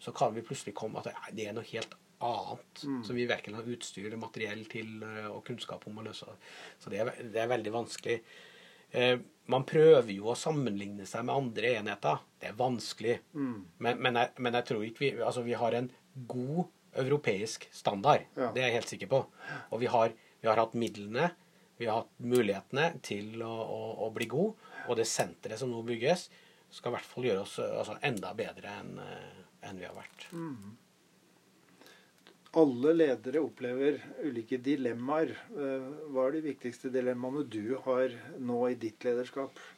Så kan vi plutselig komme at det- det er noe helt annet Mm. som vi verken har utstyr eller materiell til eh, og kunnskap om å løse. Så det er, det er veldig vanskelig. Eh, man prøver jo å sammenligne seg med andre enheter. Det er vanskelig. Mm. Men, men, jeg, men jeg tror ikke vi Altså, vi har en god europeisk standard. Ja. Det er jeg helt sikker på. Og vi har, vi har hatt midlene, vi har hatt mulighetene til å, å, å bli god. Og det senteret som nå bygges, skal i hvert fall gjøre oss eh, altså, enda bedre enn en vi har vært. Alle ledere opplever ulike dilemmaer. Eh, Hva er de viktigste dilemmaene du har nå i ditt lederskap?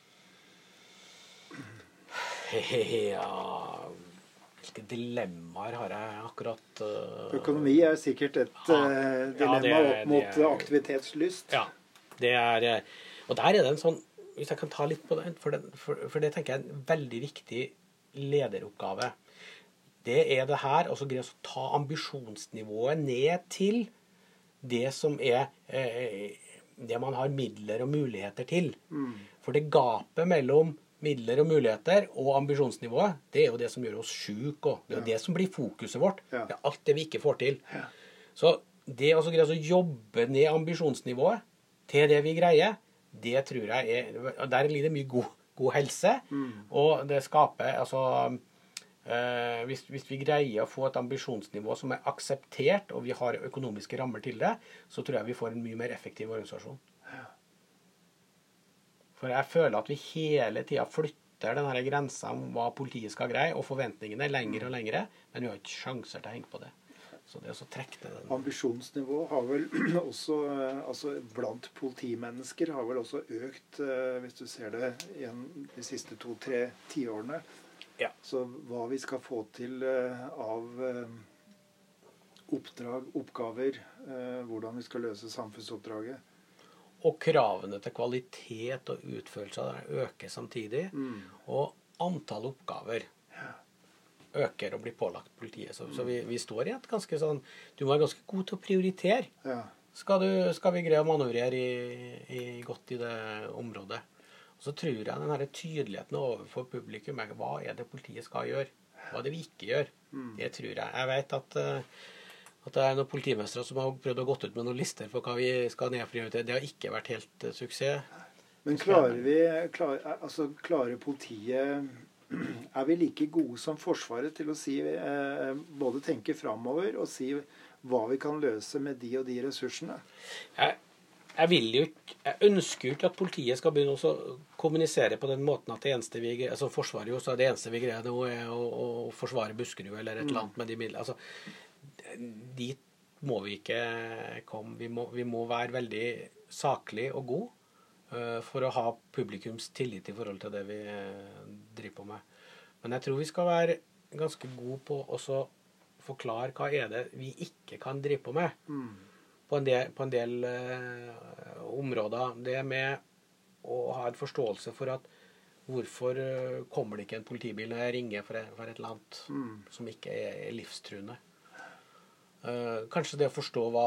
Ja Hvilke dilemmaer har jeg akkurat eh, Økonomi er sikkert et Ja. dilemma Ja, det opp mot det aktivitetslyst. Ja. Det er eh, Og der er det en sånn Hvis jeg kan ta litt på den, for, den, for, for det tenker jeg er en veldig viktig lederoppgave. Det er det her å greie å ta ambisjonsnivået ned til det som er eh, det man har midler og muligheter til. Mm. For det gapet mellom midler og muligheter og ambisjonsnivået, det er jo det som gjør oss sjuke. Det er jo det som blir fokuset vårt. Ja. Det er alt det vi ikke får til. Ja. Så det å så greie å jobbe ned ambisjonsnivået til det vi greier, det tror jeg er og Der ligger det mye god, god helse. Mm. Og det skaper altså øh, hvis, hvis, vi greier å få et ambisjonsnivå som er akseptert, og vi har økonomiske rammer til det, så tror jeg vi får en mye mer effektiv organisasjon. For jeg føler at vi hele tida flytter denne grensa om hva politiet skal greie, og forventningene er lengre og lengre, men vi har ikke sjanser til å henge på det. Så det å trekke den. Ambisjonsnivået har vel også eh, altså Blant politimennesker har vel også økt, eh, hvis du ser det igjen de siste to-tre tiårene. Ja. Så hva vi skal få til eh, av oppdrag, oppgaver, hvordan vi skal løse samfunnsoppdraget. Og kravene til kvalitet og utførelse av det øker samtidig. Mm. Og antall oppgaver øker og blir pålagt politiet. Så, så vi, vi, står i et ganske sånn Du må være ganske god til å prioritere. Ja. Skal, du, skal, vi greie å manøvrere i, i, godt i det området. Og så tror jeg den her tydeligheten overfor publikum er hva er det politiet skal gjøre. Hva er det vi ikke gjør. Mm. Det tror jeg. Jeg vet at, eh, at det er noen politimestere som har prøvd å gått ut med noen lister for hva vi skal nedprioritere. Det har ikke vært helt uh, suksess. Men klarer vi klar, altså, Klarer politiet er vi like gode som Forsvaret til å si, eh, både tenke framover og si hva vi kan løse med de og de ressursene? Jeg, jeg, vil jo ikke, jeg ønsker jo ikke at politiet skal begynne å kommunisere på den måten at det eneste vi altså Forsvaret jo, så det eneste vi greier nå, er å, å, forsvare Buskerud eller et eller annet med de midlene. Altså, dit må vi ikke komme. Vi må, vi må være veldig saklig og god uh, for å ha publikums tillit i forhold til det vi driver på med. Men jeg tror vi skal være ganske gode på å forklare hva er det vi ikke kan drive på med. Mm. På en del, på en del uh, områder. Det med å ha en forståelse for at hvorfor uh, kommer det ikke en politibil når jeg ringer for, for et eller annet mm. som ikke er, er livstruende. Uh, kanskje det å forstå hva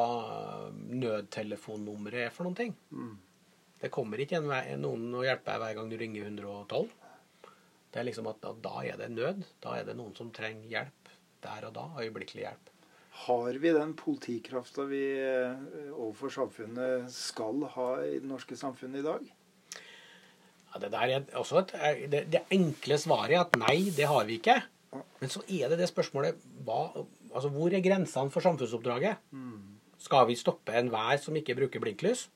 nødtelefonnummeret er for noen ting. Mm. Det kommer ikke en, noen å hjelpe deg hver gang du ringer 112. Det er liksom at, da, da er det nød. Da er det noen som trenger hjelp der og da. Øyeblikkelig hjelp. Har vi den politikrafta vi eh, overfor samfunnet skal ha i det norske samfunnet i dag? Ja, det, der er også et, det, det, enkle svaret er at nei, det har vi ikke. Men så er det det spørsmålet hva, altså Hvor er grensene for samfunnsoppdraget? Mm. Skal vi stoppe enhver som ikke bruker blinklys?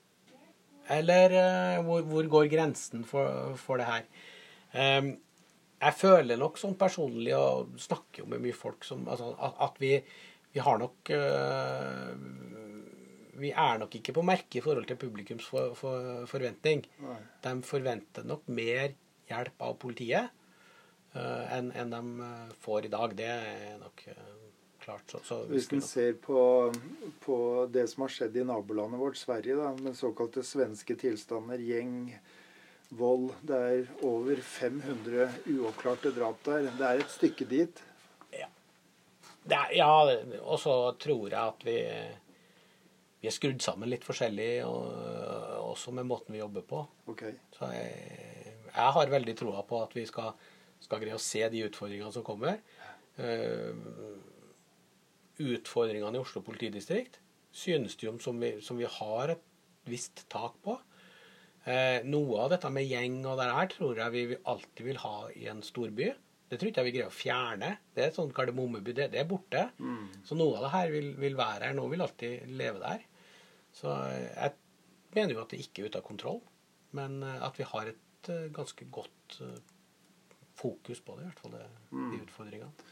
Eller uh, hvor, hvor, går grensen for, for det her? Um, jeg føler nok sånn personlig, og snakker jo med mye folk, som, altså, at, at vi, vi, har nok øh, Vi er nok ikke på merket i forhold til publikums for, for, forventning. Nei. De forventer nok mer hjelp av politiet øh, enn en de eh, får i dag. Det er nok øh, klart. Så, så Hvis en ser på, på, det som har skjedd i nabolandet vårt, Sverige, da, med såkalte svenske tilstander, gjeng vold. Det er over 500 uoppklarte drap der. Det er et stykke dit. Ja. Er, ja, og så tror jeg at vi, vi er skrudd sammen litt forskjellig, og, også med måten vi jobber på. Okay. Så jeg, jeg, har veldig troa på at vi skal, skal, greie å se de utfordringene som kommer. Uh, utfordringene i Oslo politidistrikt synes det jo som vi, som vi har et visst tak på. Eh, noe av dette med gjeng og det her tror jeg vi alltid vil ha i en storby. Det tror ikke jeg vi greier å fjerne. Det er et sånt kardemommeby. Det, det, er borte. Mm. Så noe av det her vil, vil, være her. Noe vil alltid leve der. Så eh, jeg mener jo at det ikke er ute av kontroll, men eh, at vi har et uh, ganske godt fokus på det, i hvert fall det, mm. de utfordringene.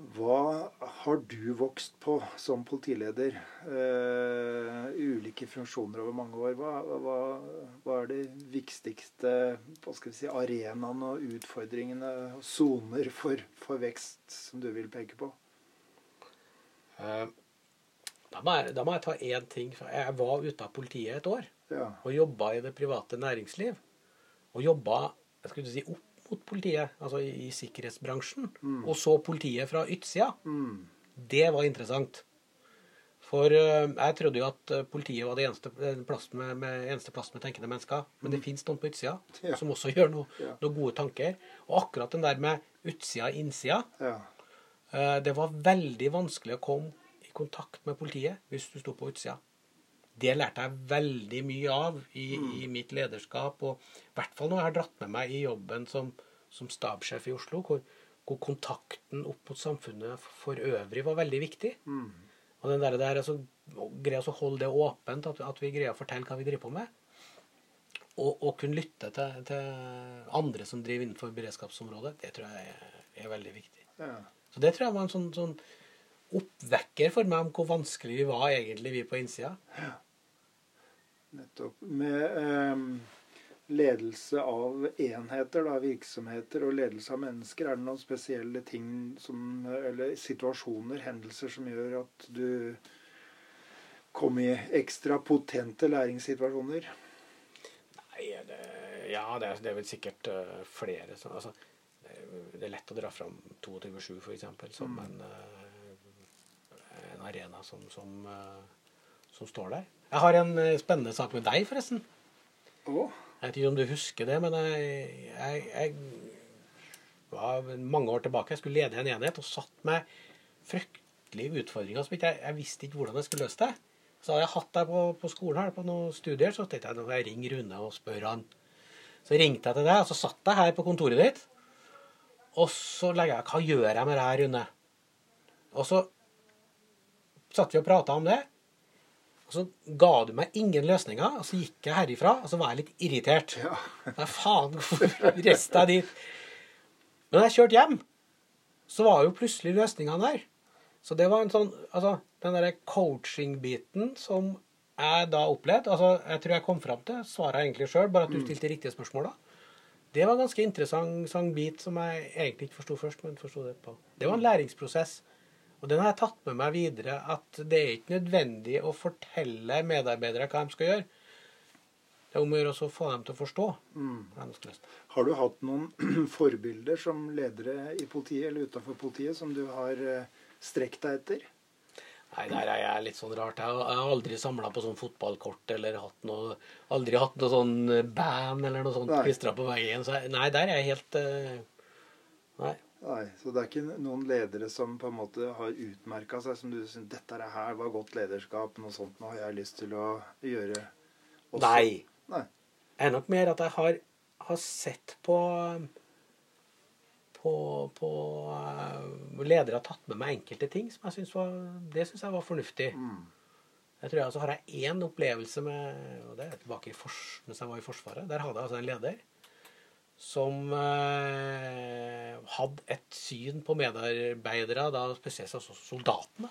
Hva har du vokst på som politileder? Uh, ulike funksjoner over mange år. Hva, hva, hva er de viktigste si, arenaene og utfordringene og soner for, for, vekst som du vil peke på? Uh, da, må jeg, da, må jeg, ta én ting. Jeg var ute av politiet et år ja. og jobba i det private næringsliv. Og jobba jeg skulle si, opp mot politiet, altså i, i sikkerhetsbransjen, mm. og så politiet fra utsida, mm. det var interessant. For uh, jeg trodde jo at uh, politiet var det eneste plass med, med, eneste plass med tenkende mennesker. Men det mm. fins noen på utsida ja. som også gjør noe, ja. noen gode tanker. Og akkurat den der med utsida og innsida, ja. det var veldig vanskelig å komme i kontakt med politiet hvis du sto på utsida det lærte jeg veldig mye av i, mm. i, mitt lederskap. Og i hvert fall når jeg har dratt med meg i jobben som, som stabssjef i Oslo, hvor, hvor kontakten opp mot samfunnet for øvrig var veldig viktig. Mm. Og den der, der altså, å å holde det åpent, at, at vi greier å fortelle hva vi driver på med. Og, og kunne lytte til, til andre som driver innenfor beredskapsområdet, det tror jeg er, er veldig viktig. Ja. Så det tror jeg var en sånn, sånn oppvekker for meg om hvor vanskelig vi var egentlig, vi på innsida. Nettopp. Med eh, ledelse av enheter, da, virksomheter, og ledelse av mennesker, er det noen spesielle ting som Eller situasjoner, hendelser, som gjør at du kom i ekstra potente læringssituasjoner? Nei, det, ja, det er, det er vel sikkert uh, flere. som altså, det, er, det er lett å dra fram 22.7 f.eks. som Mm. en, uh, en arena som, som, uh, som står der. Jeg har en uh, spennende sak med deg, forresten. Oh. Jeg vet ikke om du husker det, men jeg, jeg, jeg var mange år tilbake. Jeg skulle lede en enhet og satt med fryktelige utfordringer som ikke jeg, jeg visste ikke hvordan jeg skulle løse det. Så hadde jeg hatt deg på, på skolen her på noen studier, så tenkte jeg nå jeg ringe Rune og spørre han. Så ringte jeg til deg, og så satt jeg her på kontoret ditt. Og så legger jeg Hva gjør jeg med det her, Rune? Og så satt vi og prata om det. Og så ga du meg ingen løsninger, og så gikk jeg herifra, og så var jeg litt irritert. Ja. Nei, faen, hvorfor reiste jeg dit? Men da jeg kjørte hjem, så var jo plutselig løsningene der. Så det var en sånn Altså, den derre coaching-biten som jeg da opplevde Altså, jeg tror jeg kom fram til svaret egentlig sjøl, bare at du stilte riktige spørsmål da. Det var en ganske interessant sånn bit som jeg egentlig ikke forsto først, men forsto det på. Det var en læringsprosess. Og den har jeg tatt med meg videre, at det er ikke nødvendig å fortelle medarbeidere hva de skal gjøre. Det er om å gjøre å få dem til å forstå. Mm. Har du hatt noen forbilder som ledere i politiet eller utenfor politiet som du har eh, strekt deg etter? Nei, der er jeg litt sånn rart. Jeg har aldri samla på sånn fotballkort eller hatt noe Aldri hatt noe sånn band eller noe sånt klistra på veggen. Så jeg, nei, der er jeg helt eh, Nei. Nei, så det er ikke noen ledere som på en måte har utmerka seg, som du syns dette er her var godt lederskap, noe sånt nå har jeg lyst til å gjøre også. Nei. Nei. Det er nok mer at jeg har, har sett på på, på uh, ledere har tatt med meg enkelte ting som jeg synes var Det synes jeg var fornuftig. Mm. Jeg tror jeg, altså, har jeg én opplevelse med og det er tilbake i mens jeg var i Forsvaret. Der hadde jeg altså en leder som eh, hadde et syn på medarbeidere, da spesielt altså soldatene,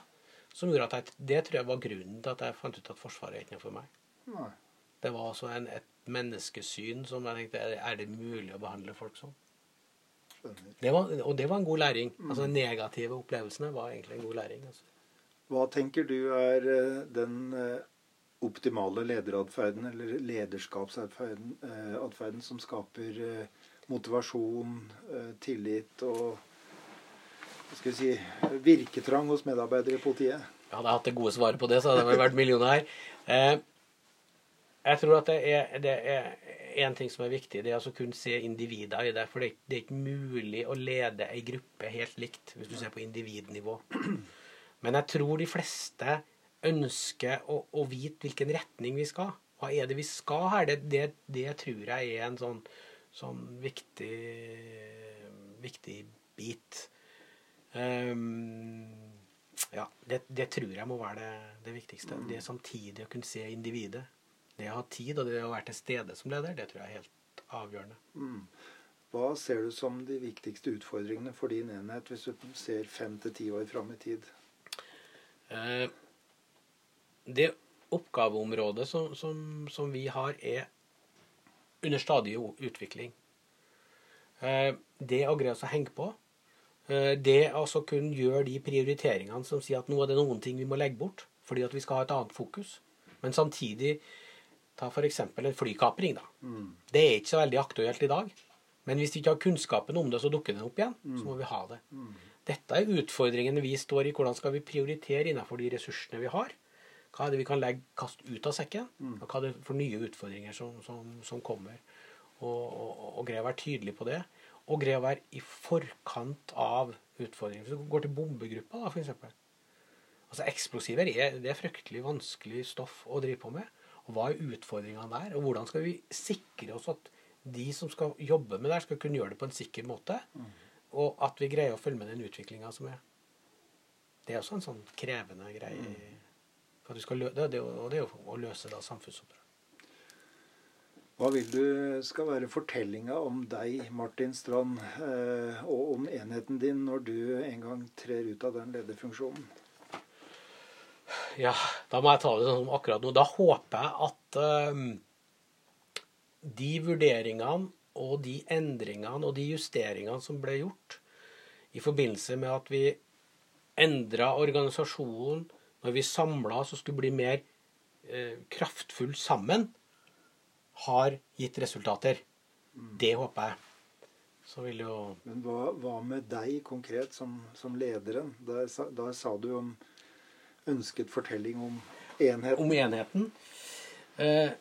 som gjorde at jeg, det tror jeg var grunnen til at jeg fant ut at Forsvaret ikke noe for meg. Nei. Det var altså en, et menneskesyn som jeg tenkte er, det mulig å behandle folk sånn? Det var, og det var en god læring. Altså De negative opplevelsene var egentlig en god læring. Altså. Hva tenker du er eh, den eh, optimale lederatferden, eller lederskapsatferden, eh, som skaper motivasjon, eh, tillit og hva skal vi si, virketrang hos medarbeidere i politiet? Hadde jeg hatt det gode svaret på det, så hadde jeg vært millionær. Eh, jeg tror at det er, det er en ting som er viktig, det er altså å kunne se individer i det. For det er ikke mulig å lede ei gruppe helt likt, hvis du ser på individnivå. Men jeg tror de fleste ønsker å, å vite hvilken retning vi skal. Hva er det vi skal her? Det, det, det tror jeg er en sånn, sånn viktig, viktig bit. Um, ja, det, det tror jeg må være det, det viktigste. Det samtidig å kunne se individet. Det å ha tid og det å være til stede som leder, det tror jeg er helt avgjørende. Mm. Hva ser du som de viktigste utfordringene for din enhet hvis du ser fem til ti år fram i tid? Eh, det oppgaveområdet som, som, som vi har, er under stadig utvikling. Eh, det å greie å henge på. eh, Det å altså kunne gjøre de prioriteringene som sier at nå er det noen ting vi må legge bort fordi at vi skal ha et annet fokus. Men samtidig ta f.eks. en flykapring. da. Mm. Det er ikke så veldig aktuelt i dag. Men hvis vi ikke har kunnskapen om det, så dukker den opp igjen. Så må vi ha det. Dette er utfordringene vi står i. Hvordan skal vi prioritere innenfor de ressursene vi har? Hva er det vi kan legge, kaste ut av sekken? Og hva er det for nye utfordringer som, som, som kommer? Og, og, og greie å være tydelig på det. Og greie å være i forkant av utfordringer. Hvis du går til bombegruppa, da, f.eks. Altså Eksplosiver er, det er fryktelig vanskelig stoff å drive på med. Og Hva er utfordringene der? Og hvordan skal vi sikre oss at de som skal jobbe med det, her skal kunne gjøre det på en sikker måte? og at vi greier å følge med den utviklinga som er. Det er også en sånn krevende greie. For at du skal lø det, det, og det er jo å løse da samfunnsoppdrag. Hva vil du skal være fortellinga om deg, Martin Strand, eh, og om enheten din når du en gang trer ut av den lederfunksjonen? Ja, da må jeg ta det sånn som akkurat nå. Da håper jeg at eh, de vurderingene og de endringene og de justeringene som ble gjort i forbindelse med at vi endra organisasjonen når vi samla oss og skulle bli mer eh, kraftfull sammen, har gitt resultater. Det håper jeg. Så vil jo Men hva, hva med deg konkret som, som lederen? Der, der sa du om ønsket fortelling om enheten. Om enheten eh,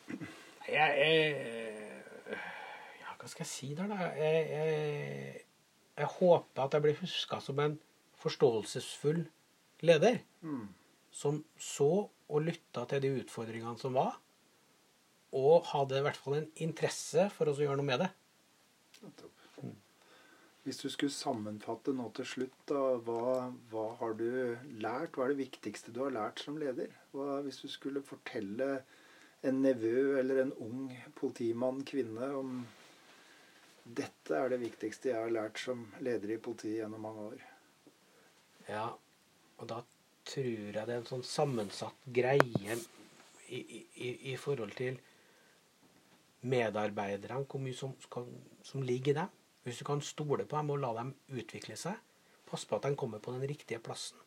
jeg, jeg, Ja, hva skal jeg si der, da? Jeg, jeg, jeg håper at jeg blir huska som en forståelsesfull leder. Mm. Som så og lytta til de utfordringene som var. Og hadde i hvert fall en interesse for å gjøre noe med det. Hvis du skulle sammenfatte nå til slutt, da, hva, hva har du lært? Hva er det viktigste du har lært som leder? Hva, hvis du skulle fortelle en nevø eller en ung politimann, kvinne, om dette er det viktigste jeg har lært som leder i politiet gjennom mange år. Ja, og da tror jeg det er en sånn sammensatt greie i, i, i forhold til medarbeiderne, hvor mye som, som ligger i dem. Hvis du kan stole på dem og la dem utvikle seg, passe på at de kommer på den riktige plassen,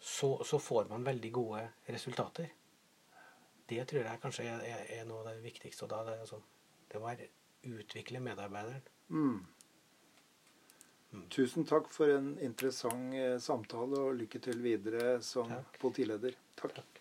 så, så får man veldig gode resultater. Det tror jeg kanskje er, er, noe av det viktigste. og da det, sånn, det må utvikle medarbeideren. Mm. Tusen takk for en interessant eh, samtale, og lykke til videre som Takk. politileder. Takk. Takk.